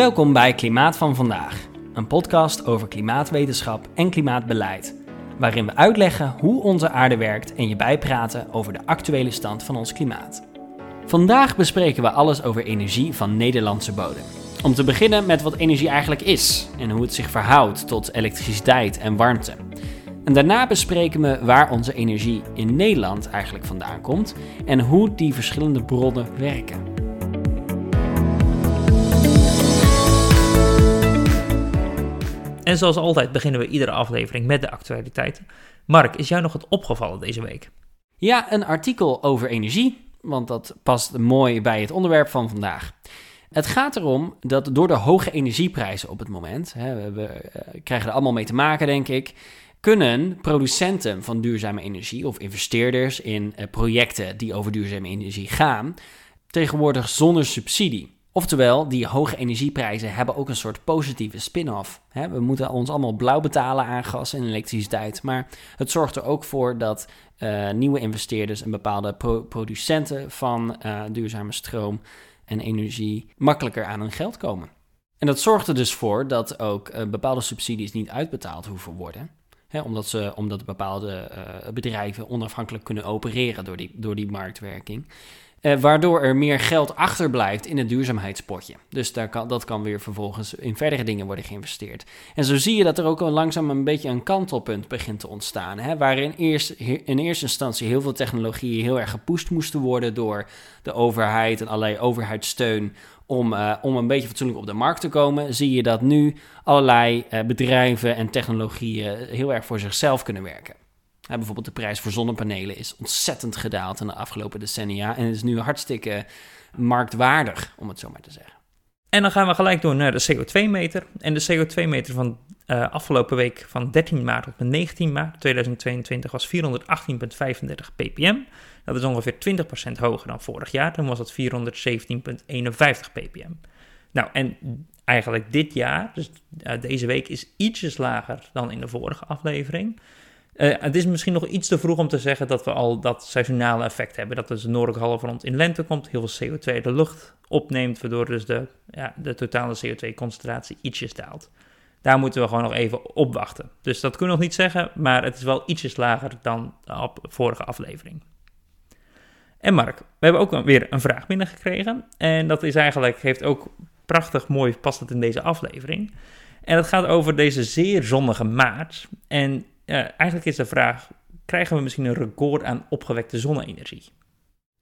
Welkom bij Klimaat van Vandaag, een podcast over klimaatwetenschap en klimaatbeleid, waarin we uitleggen hoe onze aarde werkt en je bijpraten over de actuele stand van ons klimaat. Vandaag bespreken we alles over energie van Nederlandse bodem. Om te beginnen met wat energie eigenlijk is en hoe het zich verhoudt tot elektriciteit en warmte. En daarna bespreken we waar onze energie in Nederland eigenlijk vandaan komt en hoe die verschillende bronnen werken. En zoals altijd beginnen we iedere aflevering met de actualiteiten. Mark, is jou nog wat opgevallen deze week? Ja, een artikel over energie, want dat past mooi bij het onderwerp van vandaag. Het gaat erom dat door de hoge energieprijzen op het moment, hè, we, eh, krijgen er allemaal mee te maken, denk ik, kunnen producenten van duurzame energie of investeerders in uh, projecten die over duurzame energie gaan, tegenwoordig zonder subsidie. Oftewel, die hoge energieprijzen hebben ook een soort positieve spin-off. We moeten ons allemaal blauw betalen aan gas en elektriciteit. Maar het zorgt er ook voor dat uh, nieuwe investeerders en bepaalde pro producenten van uh, duurzame stroom en energie makkelijker aan hun geld komen. En dat zorgt er dus voor dat ook uh, bepaalde subsidies niet uitbetaald hoeven worden. Hè, omdat, ze, omdat bepaalde bedrijven onafhankelijk kunnen opereren door die, door die marktwerking. Uh, waardoor er meer geld achterblijft in het duurzaamheidspotje. Dus daar kan, dat kan weer vervolgens in verdere dingen worden geïnvesteerd. En zo zie je dat er ook al langzaam een beetje een kantelpunt begint te ontstaan. Hè, waarin eerst, in eerste instantie heel veel technologieën heel erg gepusht moesten worden door de overheid en allerlei overheidssteun. Om, uh, om een beetje fatsoenlijk op de markt te komen, zie je dat nu allerlei uh, bedrijven en technologieën heel erg voor zichzelf kunnen werken bijvoorbeeld de prijs voor zonnepanelen is ontzettend gedaald in de afgelopen decennia. En is nu hartstikke marktwaardig, om het zo maar te zeggen. En dan gaan we gelijk door naar de CO2-meter. En de CO2-meter van uh, afgelopen week van 13 maart tot 19 maart 2022 was 418,35 ppm. Dat is ongeveer 20% hoger dan vorig jaar. Toen was dat 417,51 ppm. Nou, en eigenlijk dit jaar, dus uh, deze week, is ietsjes lager dan in de vorige aflevering. Uh, het is misschien nog iets te vroeg om te zeggen dat we al dat seizoenale effect hebben. Dat dus de noordelijke halfrond in lente komt, heel veel CO2 de lucht opneemt, waardoor dus de, ja, de totale CO2-concentratie ietsjes daalt. Daar moeten we gewoon nog even op wachten. Dus dat kunnen we nog niet zeggen, maar het is wel ietsjes lager dan op vorige aflevering. En Mark, we hebben ook weer een vraag binnengekregen. En dat is eigenlijk, heeft ook prachtig mooi, past het in deze aflevering. En dat gaat over deze zeer zonnige maart. En eigenlijk is de vraag: krijgen we misschien een record aan opgewekte zonne-energie?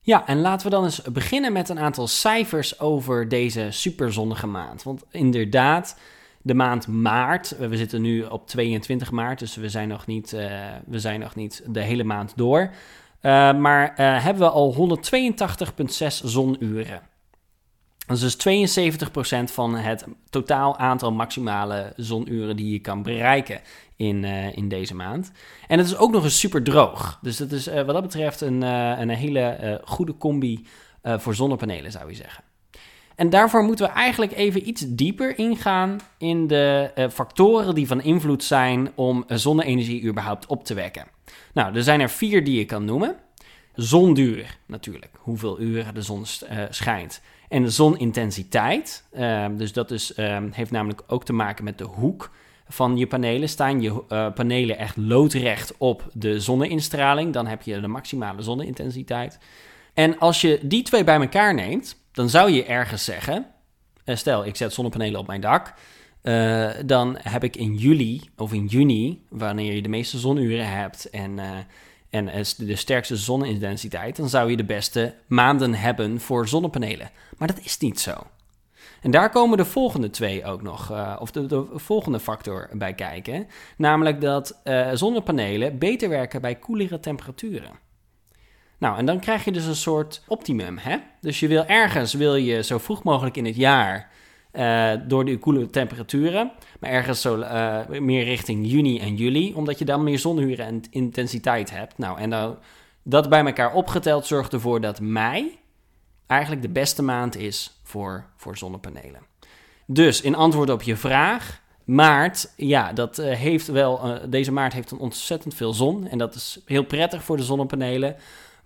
Ja, en laten we dan eens beginnen met een aantal cijfers over deze superzonnige maand. Want inderdaad, de maand maart, we zitten nu op 22 maart, dus we zijn nog niet, uh, we zijn nog niet de hele maand door. Uh, maar hebben we al 182,6 zonuren. Dat is dus 72% van het totaal aantal maximale zonuren die je kan bereiken in, uh, in deze maand. En het is ook nog eens super droog. Dus dat is uh, wat dat betreft een, uh, een hele goede combi voor zonnepanelen, zou je zeggen. En daarvoor moeten we eigenlijk even iets dieper ingaan in de factoren die van invloed zijn om zonne-energie überhaupt op te wekken. Nou, er zijn er vier die je kan noemen. Zonduur natuurlijk, hoeveel uren de zon schijnt. En de zonintensiteit, ehm, dus dat is, ehm, heeft namelijk ook te maken met de hoek van je panelen. Staan je uh, panelen echt loodrecht op de zonneinstraling, dan heb je de maximale zonneintensiteit. En als je die twee bij elkaar neemt, dan zou je ergens zeggen: uh, stel, ik zet zonnepanelen op mijn dak. Uh, dan heb ik in juli of in juni, wanneer je de meeste zonuren hebt en en de sterkste zonneintensiteit, dan zou je de beste maanden hebben voor zonnepanelen. Maar dat is niet zo. En daar komen de volgende twee ook nog, uh, of de, de, volgende factor bij kijken. Namelijk dat uh, zonnepanelen beter werken bij koelere temperaturen. Nou, en dan krijg je dus een soort optimum. Hè? Dus je wil ergens wil je zo vroeg mogelijk in het jaar uh, door de koele temperaturen. Maar ergens zo uh, meer richting juni en juli, omdat je dan meer zonuren en intensiteit hebt. Nou, en dan, dat bij elkaar opgeteld zorgt ervoor dat mei eigenlijk de beste maand is voor, voor zonnepanelen. Dus in antwoord op je vraag, maart, ja, dat uh, heeft wel, deze maart heeft een ontzettend veel zon en dat is heel prettig voor de zonnepanelen.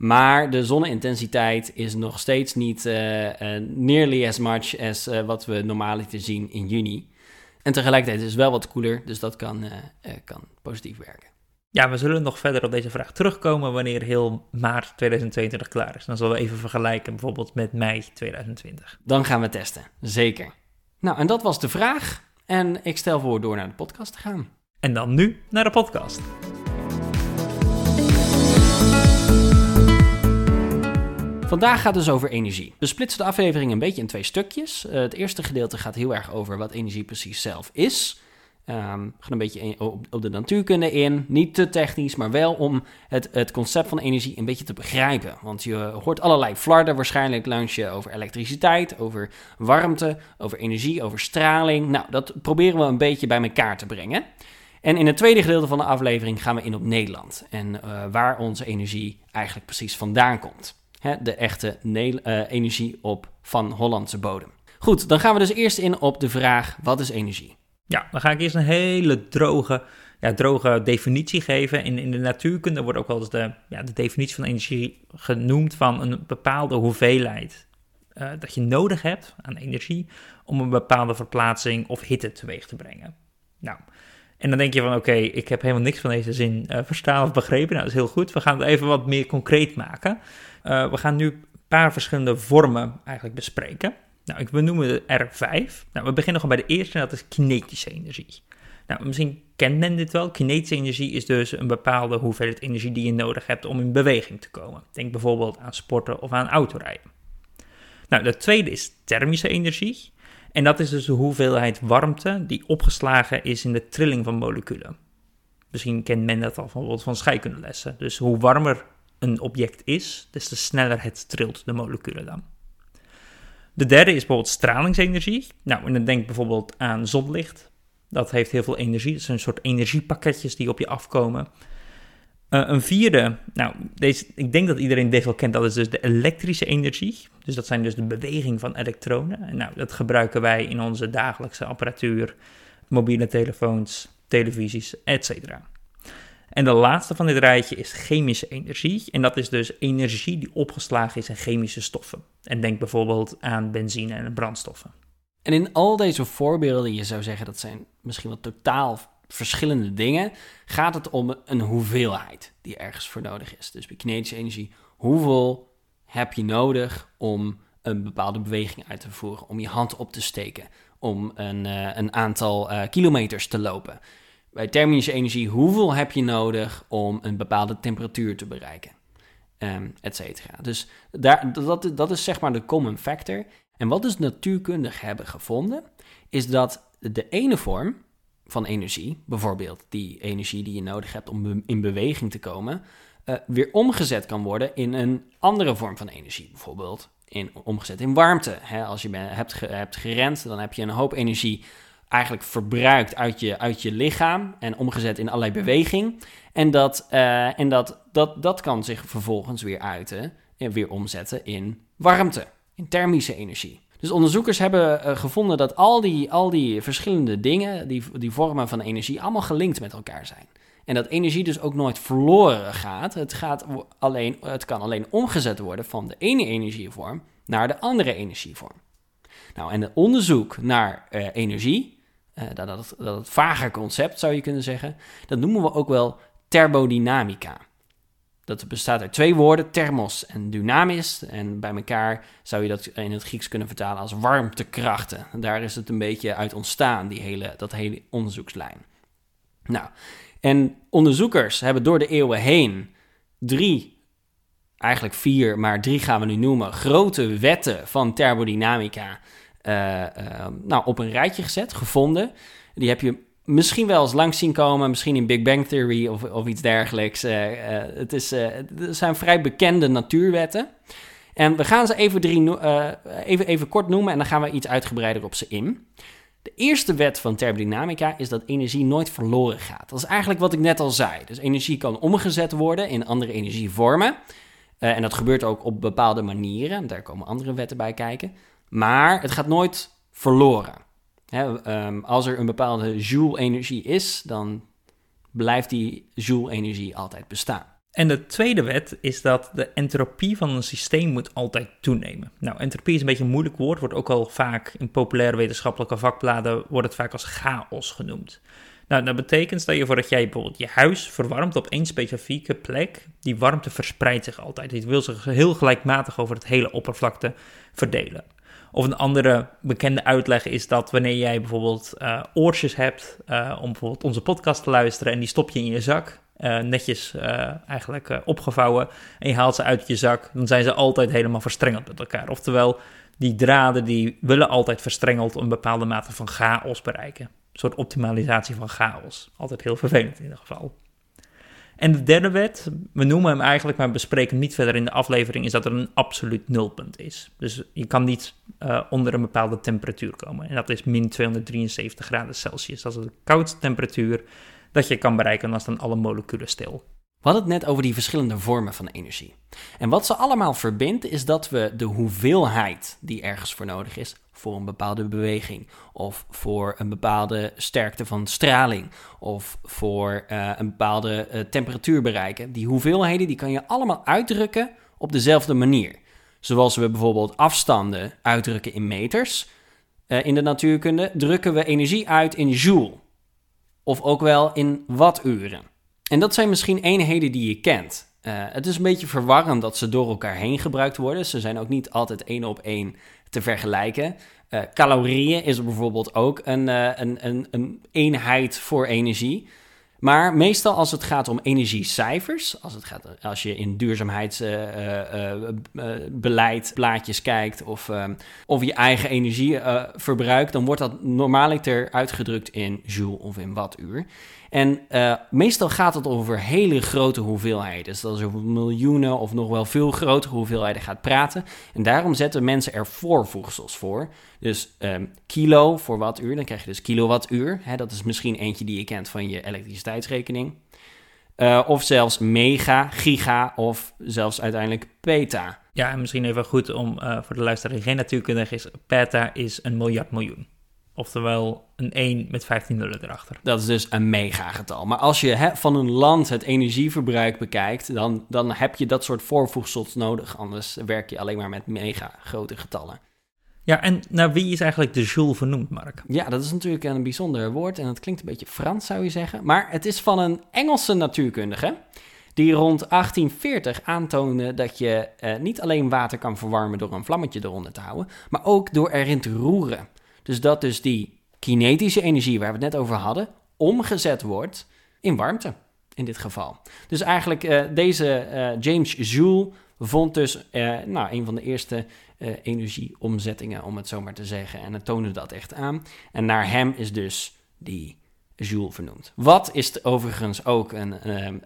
Maar de zonne-intensiteit is nog steeds niet uh, nearly as much as wat we normaal te zien in juni. En tegelijkertijd is het wel wat koeler, dus dat kan, kan positief werken. Ja, we zullen nog verder op deze vraag terugkomen wanneer heel maart 2022 klaar is. Dan zullen we even vergelijken bijvoorbeeld met mei 2020. Dan gaan we testen, zeker. Nou, en dat was de vraag. En ik stel voor door naar de podcast te gaan. En dan nu naar de podcast. Vandaag gaat het dus over energie. We splitsen de aflevering een beetje in twee stukjes. Uh, het eerste gedeelte gaat heel erg over wat energie precies zelf is. Um, gaan een beetje op, op, de natuurkunde in. Niet te technisch, maar wel om het, het concept van energie een beetje te begrijpen. Want je hoort allerlei flarden waarschijnlijk langs je over elektriciteit, over warmte, over energie, over straling. Nou, dat proberen we een beetje bij elkaar te brengen. En in het tweede gedeelte van de aflevering gaan we in op Nederland. En uh, waar onze energie eigenlijk precies vandaan komt. De echte uh, energie op van Hollandse bodem. Goed, dan gaan we dus eerst in op de vraag: wat is energie? Ja, dan ga ik eerst een hele droge, ja, droge definitie geven. In, in de natuurkunde wordt ook wel eens de, ja, de definitie van energie genoemd van een bepaalde hoeveelheid uh, dat je nodig hebt aan energie om een bepaalde verplaatsing of hitte teweeg te brengen. Nou, en dan denk je van oké, ik heb helemaal niks van deze zin uh, verstaan of begrepen. Nou, dat is heel goed. We gaan het even wat meer concreet maken. Uh, we gaan nu een paar verschillende vormen eigenlijk bespreken. Nou, ik benoemen er vijf. Nou, we beginnen gewoon bij de eerste, en dat is kinetische energie. Nou, misschien kent men dit wel. Kinetische energie is dus een bepaalde hoeveelheid energie die je nodig hebt om in beweging te komen. Denk bijvoorbeeld aan sporten of aan autorijden. Nou, de tweede is thermische energie. En dat is dus de hoeveelheid warmte die opgeslagen is in de trilling van moleculen. Misschien kent men dat al bijvoorbeeld van scheikundelessen. Dus hoe warmer een object is, des te sneller het trilt de moleculen dan. De derde is bijvoorbeeld stralingsenergie. Nou, en dan denk bijvoorbeeld aan zonlicht. Dat heeft heel veel energie. Dat zijn soort energiepakketjes die op je afkomen. Uh, een vierde, nou, deze, ik denk dat iedereen deze wel kent, dat is dus de elektrische energie. Dus dat zijn dus de beweging van elektronen. En nou, dat gebruiken wij in onze dagelijkse apparatuur, mobiele telefoons, televisies, etc. En de laatste van dit rijtje is chemische energie. En dat is dus energie die opgeslagen is in chemische stoffen. En denk bijvoorbeeld aan benzine en brandstoffen. En in al deze voorbeelden, je zou zeggen dat zijn misschien wel totaal verschillende dingen, gaat het om een hoeveelheid die ergens voor nodig is. Dus bij kinetische energie, hoeveel heb je nodig om een bepaalde beweging uit te voeren, om je hand op te steken, om een, uh, een aantal uh, kilometers te lopen. Bij thermische energie, hoeveel heb je nodig om een bepaalde temperatuur te bereiken? Um, et cetera. Dus daar, dat, dat is zeg maar de common factor. En wat dus natuurkundigen hebben gevonden, is dat de ene vorm van energie, bijvoorbeeld die energie die je nodig hebt om in beweging te komen, uh, weer omgezet kan worden in een andere vorm van energie. Bijvoorbeeld in, omgezet in warmte. Als je hebt, hebt gerend, dan heb je een hoop energie eigenlijk verbruikt uit je, uit je lichaam en omgezet in allerlei beweging. En, dat, uh, en dat, dat, dat kan zich vervolgens weer uiten en weer omzetten in warmte, in thermische energie. Dus onderzoekers hebben uh, gevonden dat al die, al die verschillende dingen, die, die vormen van energie, allemaal gelinkt met elkaar zijn. En dat energie dus ook nooit verloren gaat. Het, gaat alleen, het kan alleen omgezet worden van de ene energievorm naar de andere energievorm. Nou, en het onderzoek naar uh, energie uh, dat, dat, dat het vager concept zou je kunnen zeggen, dat noemen we ook wel thermodynamica. Dat bestaat uit twee woorden, thermos en dynamis. En bij elkaar zou je dat in het Grieks kunnen vertalen als warmtekrachten. En daar is het een beetje uit ontstaan, die hele, dat hele onderzoekslijn. Nou, en onderzoekers hebben door de eeuwen heen drie, eigenlijk vier, maar drie gaan we nu noemen, grote wetten van thermodynamica uh, nou, op een rijtje gezet, gevonden. Die heb je misschien wel eens langs zien komen, misschien in Big Bang Theory of, of iets dergelijks. Uh, het, is, het zijn vrij bekende natuurwetten. En we gaan ze even, drie, even, even kort noemen en dan gaan we iets uitgebreider op ze in. De eerste wet van thermodynamica is dat energie nooit verloren gaat. Dat is eigenlijk wat ik net al zei. Dus energie kan omgezet worden in andere energievormen. Uh, en dat gebeurt ook op bepaalde manieren. Daar komen andere wetten bij kijken. Maar het gaat nooit verloren. um, als er een bepaalde joule-energie is, dan blijft die joule-energie altijd bestaan. En de tweede wet is dat de entropie van een systeem moet altijd toenemen. Nou, entropie is een beetje een moeilijk woord, wordt ook al vaak in populaire wetenschappelijke vakbladen wordt het vaak als chaos genoemd. Nou, dat betekent, stel je voor dat jij bijvoorbeeld je huis verwarmt op één specifieke plek, die warmte verspreidt zich altijd. Die wil zich heel gelijkmatig over het hele oppervlakte verdelen. Of een andere bekende uitleg is dat wanneer jij bijvoorbeeld uh, oortjes hebt uh, om bijvoorbeeld onze podcast te luisteren en die stop je in je zak, uh, netjes eigenlijk opgevouwen en je haalt ze uit je zak, dan zijn ze altijd helemaal verstrengeld met elkaar. Oftewel, die draden die willen altijd verstrengeld een bepaalde mate van chaos bereiken. Een soort optimalisatie van chaos. Altijd heel vervelend in ieder geval. En de derde wet, we noemen hem eigenlijk, maar bespreken hem niet verder in de aflevering, is dat er een absoluut nulpunt is. Dus je kan niet onder een bepaalde temperatuur komen. En dat is min 273 graden Celsius. Dat is de koudste temperatuur dat je kan bereiken, en dan staan alle moleculen stil. We hadden het net over die verschillende vormen van energie. En wat ze allemaal verbindt, is dat we de hoeveelheid die ergens voor nodig is, voor een bepaalde beweging, of voor een bepaalde sterkte van straling, of voor uh, een bepaalde uh, temperatuur bereiken, die hoeveelheden die kan je allemaal uitdrukken op dezelfde manier. Zoals we bijvoorbeeld afstanden uitdrukken in meters. Uh, in de natuurkunde drukken we energie uit in joule, of ook wel in watturen. En dat zijn misschien eenheden die je kent. Uh, het is een beetje verwarrend dat ze door elkaar heen gebruikt worden. Ze zijn ook niet altijd één op één te vergelijken. Uh, calorieën is bijvoorbeeld ook een, uh, een, een, een, eenheid voor energie. Maar meestal als het gaat om energiecijfers, als, het gaat, als je in duurzaamheidsbeleid plaatjes kijkt of, of je eigen energieverbruik, dan wordt dat normaaliter uitgedrukt in joule of in wattuur. En uh, meestal gaat het over hele grote hoeveelheden. Dus dat is over miljoenen of nog wel veel grotere hoeveelheden gaat praten. En daarom zetten mensen er voorvoegsels voor. Dus um, kilo voor wattuur, dan krijg je dus kilowattuur. Hè, dat is misschien eentje die je kent van je elektriciteitsrekening. Uh, of zelfs mega, giga of zelfs uiteindelijk peta. Ja, en misschien even goed om uh, voor de luisteraar die geen natuurkundige is. Peta is een miljard miljoen. Oftewel een 1 met 15 nullen erachter. Dat is dus een megagetal. Maar als je van een land het energieverbruik bekijkt, dan, dan heb je dat soort voorvoegsels nodig. Anders werk je alleen maar met mega grote getallen. Ja, en naar wie is eigenlijk de joule vernoemd, Mark? Ja, dat is natuurlijk een bijzonder woord en het klinkt een beetje Frans, zou je zeggen. Maar het is van een Engelse natuurkundige die rond 1840 aantoonde dat je eh, niet alleen water kan verwarmen door een vlammetje eronder te houden, maar ook door erin te roeren. Dus dat dus die kinetische energie waar we het net over hadden, omgezet wordt in warmte in dit geval. Dus eigenlijk uh, deze uh, James Joule vond dus uh, nou, een van de eerste energieomzettingen, om het zo maar te zeggen. En het toonde dat echt aan. En naar hem is dus die Joule vernoemd. Wat is overigens ook een,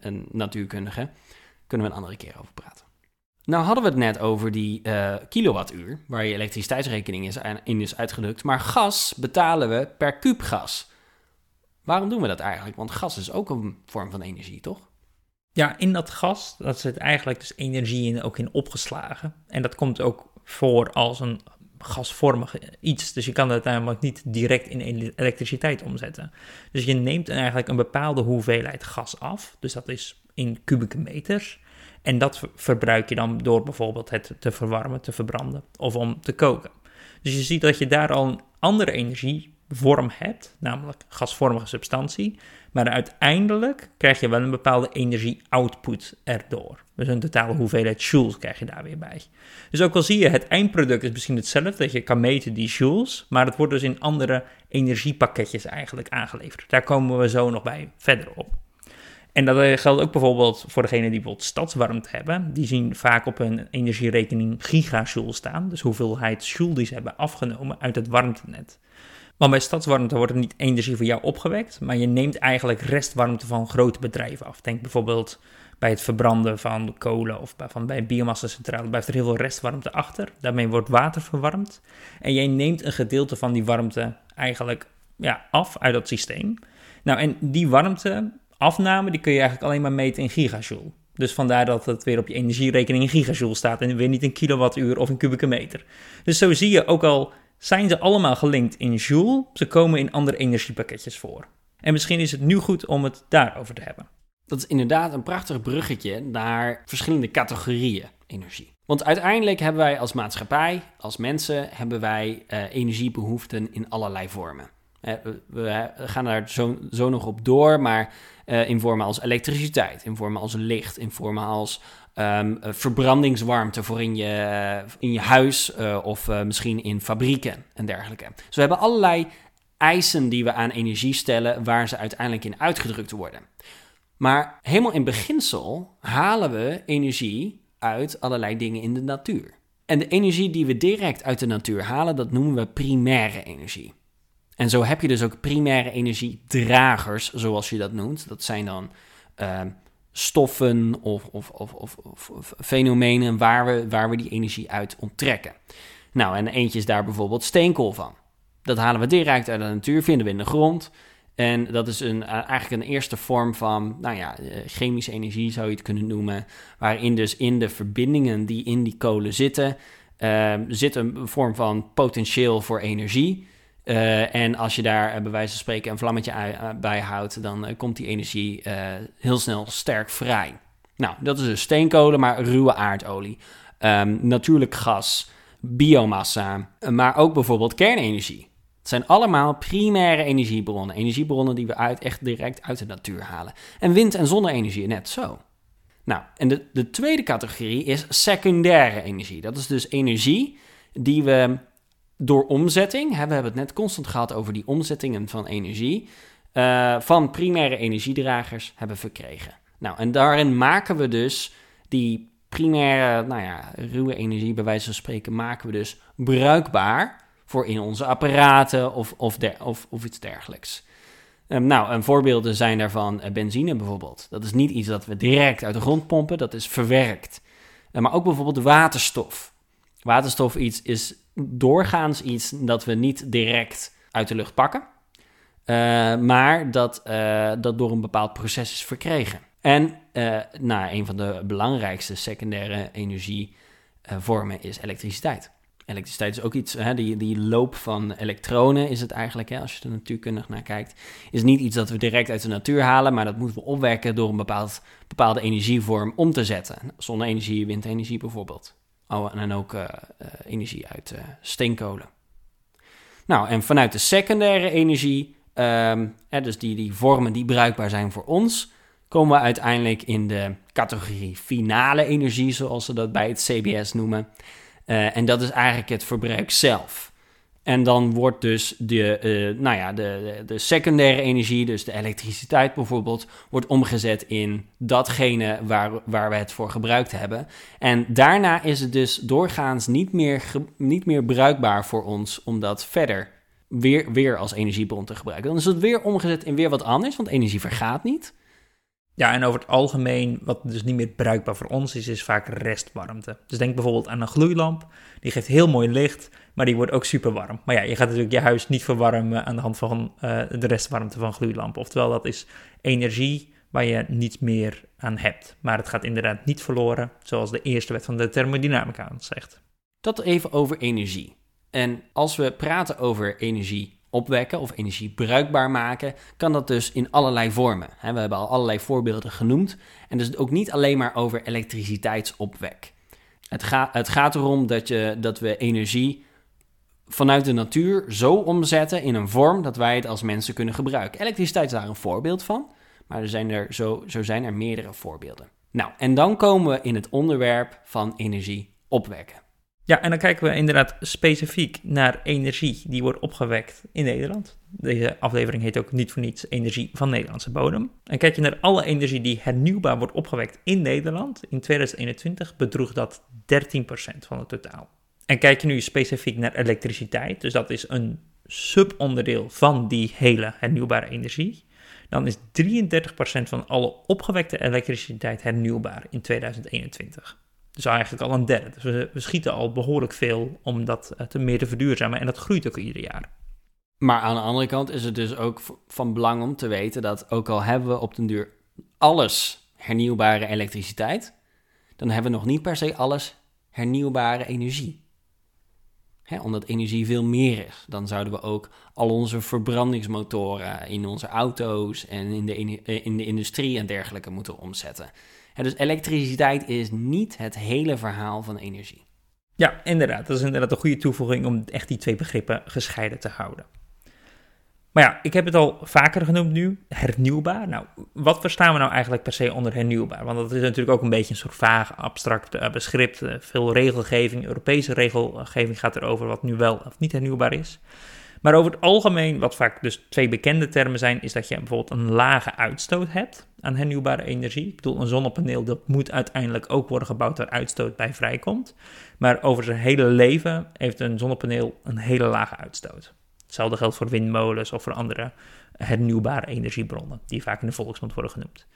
een natuurkundige? Kunnen we een andere keer over praten. Nou hadden we het net over die uh, kilowattuur, waar je elektriciteitsrekening is, in is uitgedrukt. Maar gas betalen we per kuub gas. Waarom doen we dat eigenlijk? Want gas is ook een vorm van energie, toch? Ja, in dat gas, dat zit eigenlijk dus energie in, ook in opgeslagen. En dat komt ook voor als een gasvormig iets. Dus je kan het namelijk niet direct in elektriciteit omzetten. Dus je neemt eigenlijk een bepaalde hoeveelheid gas af. Dus dat is in kubieke meters. En dat verbruik je dan door bijvoorbeeld het te verwarmen, te verbranden of om te koken. Dus je ziet dat je daar al een andere energievorm hebt, namelijk gasvormige substantie. Maar uiteindelijk krijg je wel een bepaalde energie-output erdoor. Dus een totale hoeveelheid joules krijg je daar weer bij. Dus ook al zie je, het eindproduct is misschien hetzelfde, dat je kan meten die joules, maar het wordt dus in andere energiepakketjes eigenlijk aangeleverd. Daar komen we zo nog bij verder op. En dat eh, geldt ook bijvoorbeeld voor degenen die bijvoorbeeld stadswarmte hebben. Die zien vaak op hun energierekening gigajoule staan. Dus hoeveelheid joule die ze hebben afgenomen uit het warmtenet. Want bij stadswarmte wordt er niet energie voor jou opgewekt, maar je neemt eigenlijk restwarmte van grote bedrijven af. Denk bijvoorbeeld bij het verbranden van kolen of bij, van bij een biomassa-centrale blijft er heel veel restwarmte achter. Daarmee wordt water verwarmd. En jij neemt een gedeelte van die warmte eigenlijk ja, af uit dat systeem. Nou, en die warmte afname, die kun je eigenlijk alleen maar meten in gigajoule. Dus vandaar dat het weer op je energierekening in gigajoule staat en weer niet in kilowattuur of in kubieke meter. Dus zo zie je ook al zijn ze allemaal gelinkt in joule, ze komen in andere energiepakketjes voor. En misschien is het nu goed om het daarover te hebben. Dat is inderdaad een prachtig bruggetje naar verschillende categorieën energie. Want uiteindelijk hebben wij als maatschappij, als mensen, hebben wij uh, energiebehoeften in allerlei vormen. We gaan daar zo, zo, nog op door, maar uh, in vormen als elektriciteit, in vormen als licht, in vormen als um, verbrandingswarmte voor in je, in je huis of misschien in fabrieken en dergelijke. Dus we hebben allerlei eisen die we aan energie stellen waar ze uiteindelijk in uitgedrukt worden. Maar helemaal in beginsel halen we energie uit allerlei dingen in de natuur. En de energie die we direct uit de natuur halen, dat noemen we primaire energie. En zo heb je dus ook primaire energiedragers, zoals je dat noemt. Dat zijn dan uh, stoffen of, of, of, of, fenomenen waar we, waar we die energie uit onttrekken. Nou, en eentje is daar bijvoorbeeld steenkool van. Dat halen we direct uit de natuur, vinden we in de grond. En dat is een, eh, eigenlijk een eerste vorm van, nou ja, eh, chemische energie zou je het kunnen noemen. Waarin dus in de verbindingen die in die kolen zitten, uh, zit een vorm van potentieel voor energie. Uh, en als je daar bij wijze van spreken een vlammetje bij houdt, dan komt die energie heel snel sterk vrij. Nou, dat is dus steenkolen, maar ruwe aardolie. Um, natuurlijk gas, biomassa, maar ook bijvoorbeeld kernenergie. Het zijn allemaal primaire energiebronnen. Energiebronnen die we uit, echt direct uit de natuur halen. En wind- en zonne-energie net zo. Nou, en de, de tweede categorie is secundaire energie. Dat is dus energie die we door omzetting, hè, we hebben het net constant gehad over die omzettingen van energie, uh, van primaire energiedragers hebben verkregen. Nou, en daarin maken we dus die primaire, nou ja, ruwe energie, bij wijze van spreken, maken we dus bruikbaar voor in onze apparaten of, of, of, of iets dergelijks. Um, nou, en voorbeelden zijn daarvan uh, benzine bijvoorbeeld. Dat is niet iets dat we direct uit de grond pompen, dat is verwerkt. Uh, maar ook bijvoorbeeld waterstof. Waterstof iets, is doorgaans iets dat we niet direct uit de lucht pakken, uh, maar dat, dat door een bepaald proces is verkregen. En nou, een van de belangrijkste secundaire energievormen is elektriciteit. Elektriciteit is ook iets, hè, die, die loop van elektronen is het eigenlijk, hè, als je er natuurkundig naar kijkt, is niet iets dat we direct uit de natuur halen, maar dat moeten we opwekken door een bepaald, bepaalde energievorm om te zetten. Zonne-energie, windenergie bijvoorbeeld. Oh, en ook uh, uh, energie uit uh, steenkolen. Nou, en vanuit de secundaire energie, um, hè, dus die, die vormen die bruikbaar zijn voor ons, komen we uiteindelijk in de categorie finale energie, zoals ze dat bij het CBS noemen. En dat is eigenlijk het verbruik zelf. En dan wordt dus de, uh, nou ja, de, de, secundaire energie, dus de elektriciteit bijvoorbeeld, wordt omgezet in datgene waar, waar we het voor gebruikt hebben. En daarna is het dus doorgaans niet meer, niet meer bruikbaar voor ons om dat verder weer, weer als energiebron te gebruiken. Dan is het weer omgezet in weer wat anders, want energie vergaat niet. Ja, en over het algemeen, wat dus niet meer bruikbaar voor ons is, is vaak restwarmte. Dus denk bijvoorbeeld aan een gloeilamp. Die geeft heel mooi licht, maar die wordt ook super warm. Maar ja, je gaat natuurlijk je huis niet verwarmen aan de hand van uh, de restwarmte van gloeilamp. Oftewel, dat is energie waar je niets meer aan hebt. Maar het gaat inderdaad niet verloren, zoals de eerste wet van de thermodynamica zegt. Dat even over energie. En als we praten over energie opwekken of energie bruikbaar maken, kan dat dus in allerlei vormen. We hebben al allerlei voorbeelden genoemd. En dus ook niet alleen maar over elektriciteitsopwek. Het, gaat het gaat erom dat, je, dat we energie vanuit de natuur zo omzetten in een vorm dat wij het als mensen kunnen gebruiken. Elektriciteit is daar een voorbeeld van, maar er zijn er, zo, zo zijn er meerdere voorbeelden. Nou, en dan komen we in het onderwerp van energie opwekken. Ja, en dan kijken we inderdaad specifiek naar energie die wordt opgewekt in Nederland. Deze aflevering heet ook niet voor niets Energie van Nederlandse bodem. En kijk je naar alle energie die hernieuwbaar wordt opgewekt in Nederland, in 2021 bedroeg dat 13% van het totaal. En kijk je nu specifiek naar elektriciteit, dus dat is een subonderdeel van die hele hernieuwbare energie, dan is 33% van alle opgewekte elektriciteit hernieuwbaar in 2021. Dus eigenlijk al een derde. Dus we, schieten al behoorlijk veel om dat eh, te meer te verduurzamen. En dat groeit ook ieder jaar. Maar aan de andere kant is het dus ook van belang om te weten dat ook al hebben we op den duur alles hernieuwbare elektriciteit, dan hebben we nog niet per se alles hernieuwbare energie. Hè, omdat energie veel meer is. Dan zouden we ook al onze verbrandingsmotoren in onze auto's en in de, in de industrie en dergelijke moeten omzetten. Dus elektriciteit is niet het hele verhaal van energie. Ja, inderdaad. Dat is inderdaad een goede toevoeging om echt die twee begrippen gescheiden te houden. Maar ja, ik heb het al vaker genoemd nu, hernieuwbaar. Nou, wat verstaan we nou eigenlijk per se onder hernieuwbaar? Want dat is natuurlijk ook een beetje een soort vaag, abstract uh, beschrift. Uh, veel regelgeving, Europese regelgeving gaat erover wat nu wel of niet hernieuwbaar is. Maar over het algemeen, wat vaak dus twee bekende termen zijn, is dat je bijvoorbeeld een lage uitstoot hebt aan hernieuwbare energie. Ik bedoel, een zonnepaneel dat moet uiteindelijk ook worden gebouwd waar uitstoot bij vrijkomt. Maar over zijn hele leven heeft een zonnepaneel een hele lage uitstoot. Hetzelfde geldt voor windmolens of voor andere hernieuwbare energiebronnen, die vaak in de volksmond worden genoemd.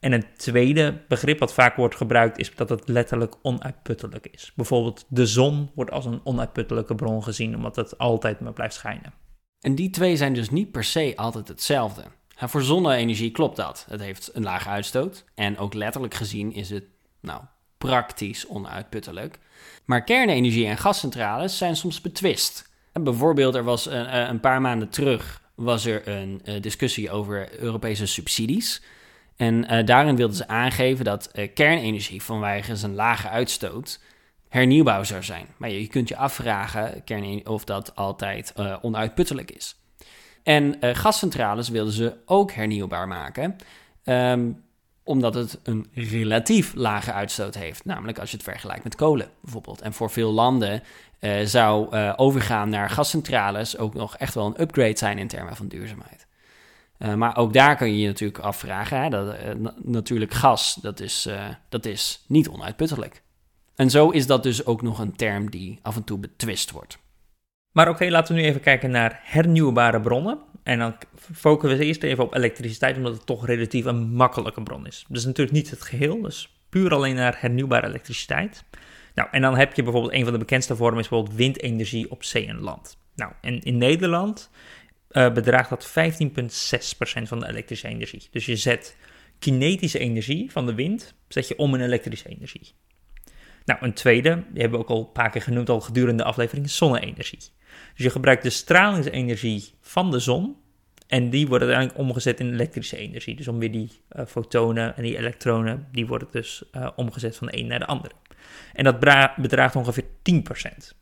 En een tweede begrip wat vaak wordt gebruikt is dat het letterlijk onuitputtelijk is. Bijvoorbeeld de zon wordt als een onuitputtelijke bron gezien, omdat het altijd maar blijft schijnen. En die twee zijn dus niet per se altijd hetzelfde. Voor zonne-energie klopt dat. Het heeft een lage uitstoot en ook letterlijk gezien is het, nou, praktisch onuitputtelijk. Maar kernenergie en gascentrales zijn soms betwist. Bijvoorbeeld, er was een, eh, een paar maanden terug was er een uh, discussie over Europese subsidies. En uh, daarin wilden ze aangeven dat kernenergie vanwege zijn lage uitstoot hernieuwbaar zou zijn. Maar je kunt je afvragen of dat altijd onuitputtelijk is. En gascentrales wilden ze ook hernieuwbaar maken. Um, omdat het een relatief lage uitstoot heeft. Namelijk als je het vergelijkt met kolen bijvoorbeeld. En voor veel landen uh, zou uh, overgaan naar gascentrales ook nog echt wel een upgrade zijn in termen van duurzaamheid. Maar ook daar kun je je natuurlijk afvragen. Dat, natuurlijk gas, dat is, dat is niet onuitputtelijk. En zo is dat dus ook nog een term die af en toe betwist wordt. Maar oké, laten we nu even kijken naar hernieuwbare bronnen. En dan focussen we eerst even op elektriciteit, omdat het toch relatief een makkelijke bron is. Dus natuurlijk niet het geheel, dus puur alleen naar hernieuwbare elektriciteit. Nou, en dan heb je bijvoorbeeld een van de bekendste vormen is bijvoorbeeld windenergie op zee en land. Nou, en in Nederland uh, bedraagt dat 15,6% van de elektrische energie. Dus je zet kinetische energie van de wind, zet je om in elektrische energie. Nou, een tweede, die hebben we ook al een paar keer genoemd al gedurende de aflevering, zonne-energie. Dus je gebruikt de stralingsenergie van de zon en die wordt uiteindelijk omgezet in elektrische energie. Dus om weer die uh, fotonen en die elektronen, die worden dus uh, omgezet van de een naar de andere. En dat bedraagt ongeveer 10%.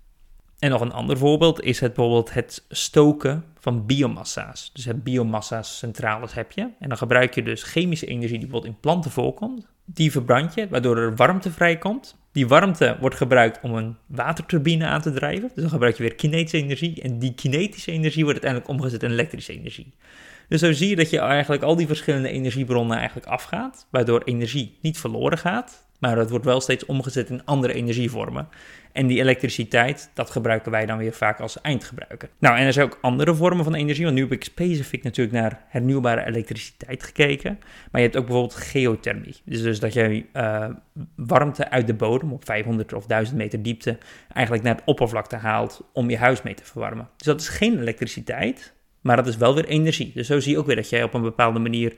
En nog een ander voorbeeld is het bijvoorbeeld het stoken van biomassa's. Dus het biomassa's centrales heb je. En dan gebruik je dus chemische energie die bijvoorbeeld in planten voorkomt. Die verbrand je, waardoor er warmte vrijkomt. Die warmte wordt gebruikt om een waterturbine aan te drijven. Dus dan gebruik je weer kinetische energie. En die kinetische energie wordt uiteindelijk omgezet in elektrische energie. Dus zo zie je dat je eigenlijk al die verschillende energiebronnen eigenlijk afgaat. Waardoor energie niet verloren gaat. Maar het wordt wel steeds omgezet in andere energievormen. En die elektriciteit, dat gebruiken wij dan weer vaak als eindgebruiker. Nou, en er zijn ook andere vormen van energie. Want nu heb ik specifiek natuurlijk naar hernieuwbare elektriciteit gekeken. Maar je hebt ook bijvoorbeeld geothermie. Dus, dus dat je uh, warmte uit de bodem op 500 of 1000 meter diepte eigenlijk naar het oppervlakte haalt om je huis mee te verwarmen. Dus dat is geen elektriciteit, maar dat is wel weer energie. Dus zo zie je ook weer dat jij op een bepaalde manier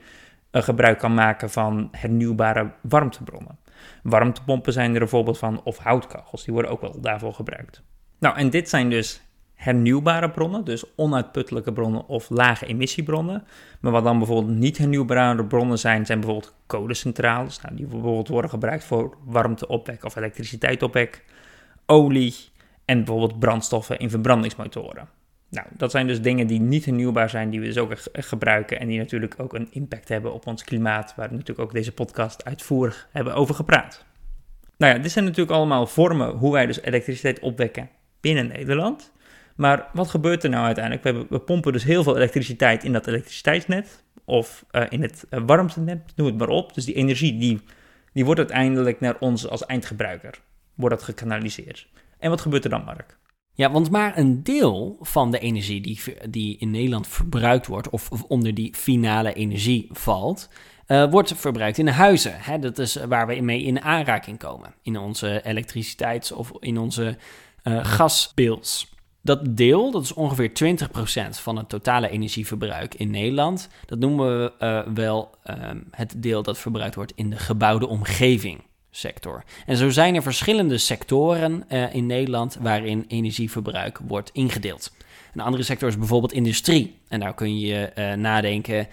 gebruik kan maken van hernieuwbare warmtebronnen. Warmtepompen zijn er een voorbeeld van, of houtkachels, die worden ook wel daarvoor gebruikt. Nou, en dit zijn dus hernieuwbare bronnen, dus onuitputtelijke bronnen of lage emissiebronnen. Maar wat dan bijvoorbeeld niet hernieuwbare bronnen zijn, zijn bijvoorbeeld kolencentrales, nou, die bijvoorbeeld worden gebruikt voor warmteopwek of elektriciteitsopwek, olie en bijvoorbeeld brandstoffen in verbrandingsmotoren. Nou, dat zijn dus dingen die niet hernieuwbaar zijn, die we dus ook gebruiken en die natuurlijk ook een impact hebben op ons klimaat, waar we natuurlijk ook deze podcast uitvoerig hebben over gepraat. Nou ja, dit zijn natuurlijk allemaal vormen hoe wij dus elektriciteit opwekken binnen Nederland. Maar wat gebeurt er nou uiteindelijk? We, pompen dus heel veel elektriciteit in dat elektriciteitsnet of uh, in het uh, warmtenet, noem het maar op. Dus die energie die, die wordt uiteindelijk naar ons als eindgebruiker wordt dat gekanaliseerd. En wat gebeurt er dan, Mark? Ja, want maar een deel van de energie die, die in Nederland verbruikt wordt, of, onder die finale energie valt, uh, wordt verbruikt in huizen. Hè? Dat is waar we mee in aanraking komen. In onze elektriciteits- of in onze uh, gasbills. Dat deel, dat is ongeveer 20% van het totale energieverbruik in Nederland. Dat noemen we uh, wel het deel dat verbruikt wordt in de gebouwde omgeving. Sector. En zo zijn er verschillende sectoren uh, in Nederland waarin energieverbruik wordt ingedeeld. Een andere sector is bijvoorbeeld industrie. En daar kun je uh, nadenken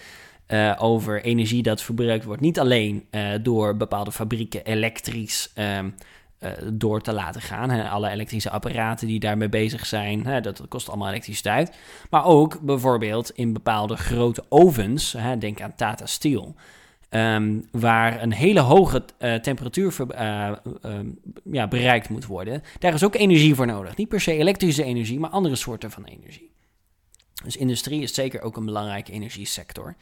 uh, over energie dat verbruikt wordt. Niet alleen door bepaalde fabrieken elektrisch um, door te laten gaan. Hè, alle elektrische apparaten die daarmee bezig zijn, dat kost allemaal elektriciteit. Maar ook bijvoorbeeld in bepaalde grote ovens, denk aan Tata Steel. Um, waar een hele hoge uh, temperatuur uh, uh, ja, bereikt moet worden. Daar is ook energie voor nodig. Niet per se elektrische energie, maar andere soorten van energie. Dus industrie is zeker ook een belangrijke energiesector.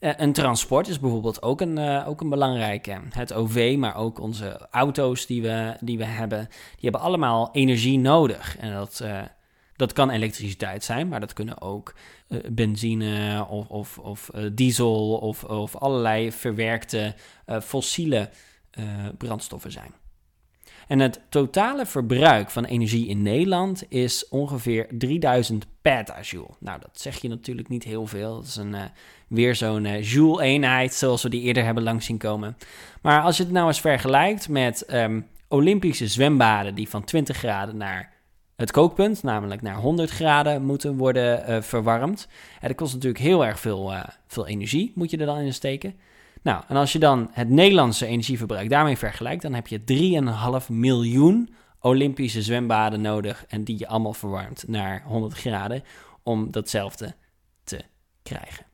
Uh, een transport is bijvoorbeeld ook een, ook een belangrijke. Het OV, maar ook onze auto's die we, die we hebben, die hebben allemaal energie nodig. En dat, uh, dat kan elektriciteit zijn, maar dat kunnen ook benzine of, of, of diesel of, of allerlei verwerkte fossiele brandstoffen zijn. En het totale verbruik van energie in Nederland is ongeveer 3000 petajoule. Nou, dat zeg je natuurlijk niet heel veel. Dat is een, weer zo'n joule-eenheid, zoals we die eerder hebben langs zien komen. Maar als je het nou eens vergelijkt met um, Olympische zwembaden die van 20 graden naar het kookpunt, namelijk naar 100 graden, moeten worden uh, verwarmd. En dat kost natuurlijk heel erg veel, veel energie, moet je er dan in steken. Nou, en als je dan het Nederlandse energieverbruik daarmee vergelijkt, dan heb je 3,5 miljoen Olympische zwembaden nodig en die je allemaal verwarmt naar 100 graden om datzelfde te krijgen.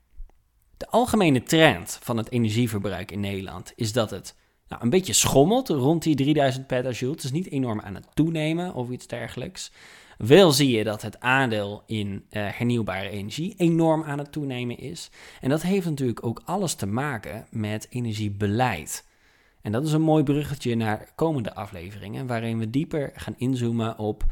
De algemene trend van het energieverbruik in Nederland is dat het nou, een beetje schommelt rond die 3000 petajoule. Het is niet enorm aan het toenemen of iets dergelijks. Wel zie je dat het aandeel in uh, hernieuwbare energie enorm aan het toenemen is. En dat heeft natuurlijk ook alles te maken met energiebeleid. En dat is een mooi bruggetje naar komende afleveringen, waarin we dieper gaan inzoomen op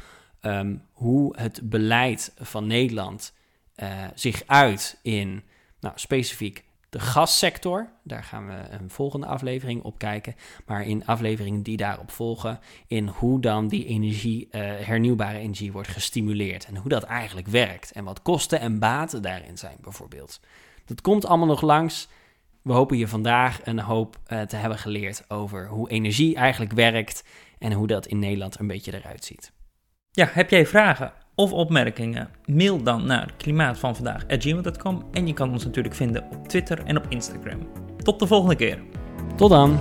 um, hoe het beleid van Nederland uh, zich uit in nou, specifiek de gassector, daar gaan we een volgende aflevering op kijken. Maar in afleveringen die daarop volgen, in hoe dan die energie, uh, hernieuwbare energie wordt gestimuleerd. En hoe dat eigenlijk werkt. En wat kosten en baten daarin zijn, bijvoorbeeld. Dat komt allemaal nog langs. We hopen je vandaag een hoop uh, te hebben geleerd over hoe energie eigenlijk werkt. En hoe dat in Nederland een beetje eruit ziet. Ja, heb jij vragen? Of opmerkingen, mail dan naar klimaatvanvandaag.gmail.com en je kan ons natuurlijk vinden op Twitter en op Instagram. Tot de volgende keer. Tot dan.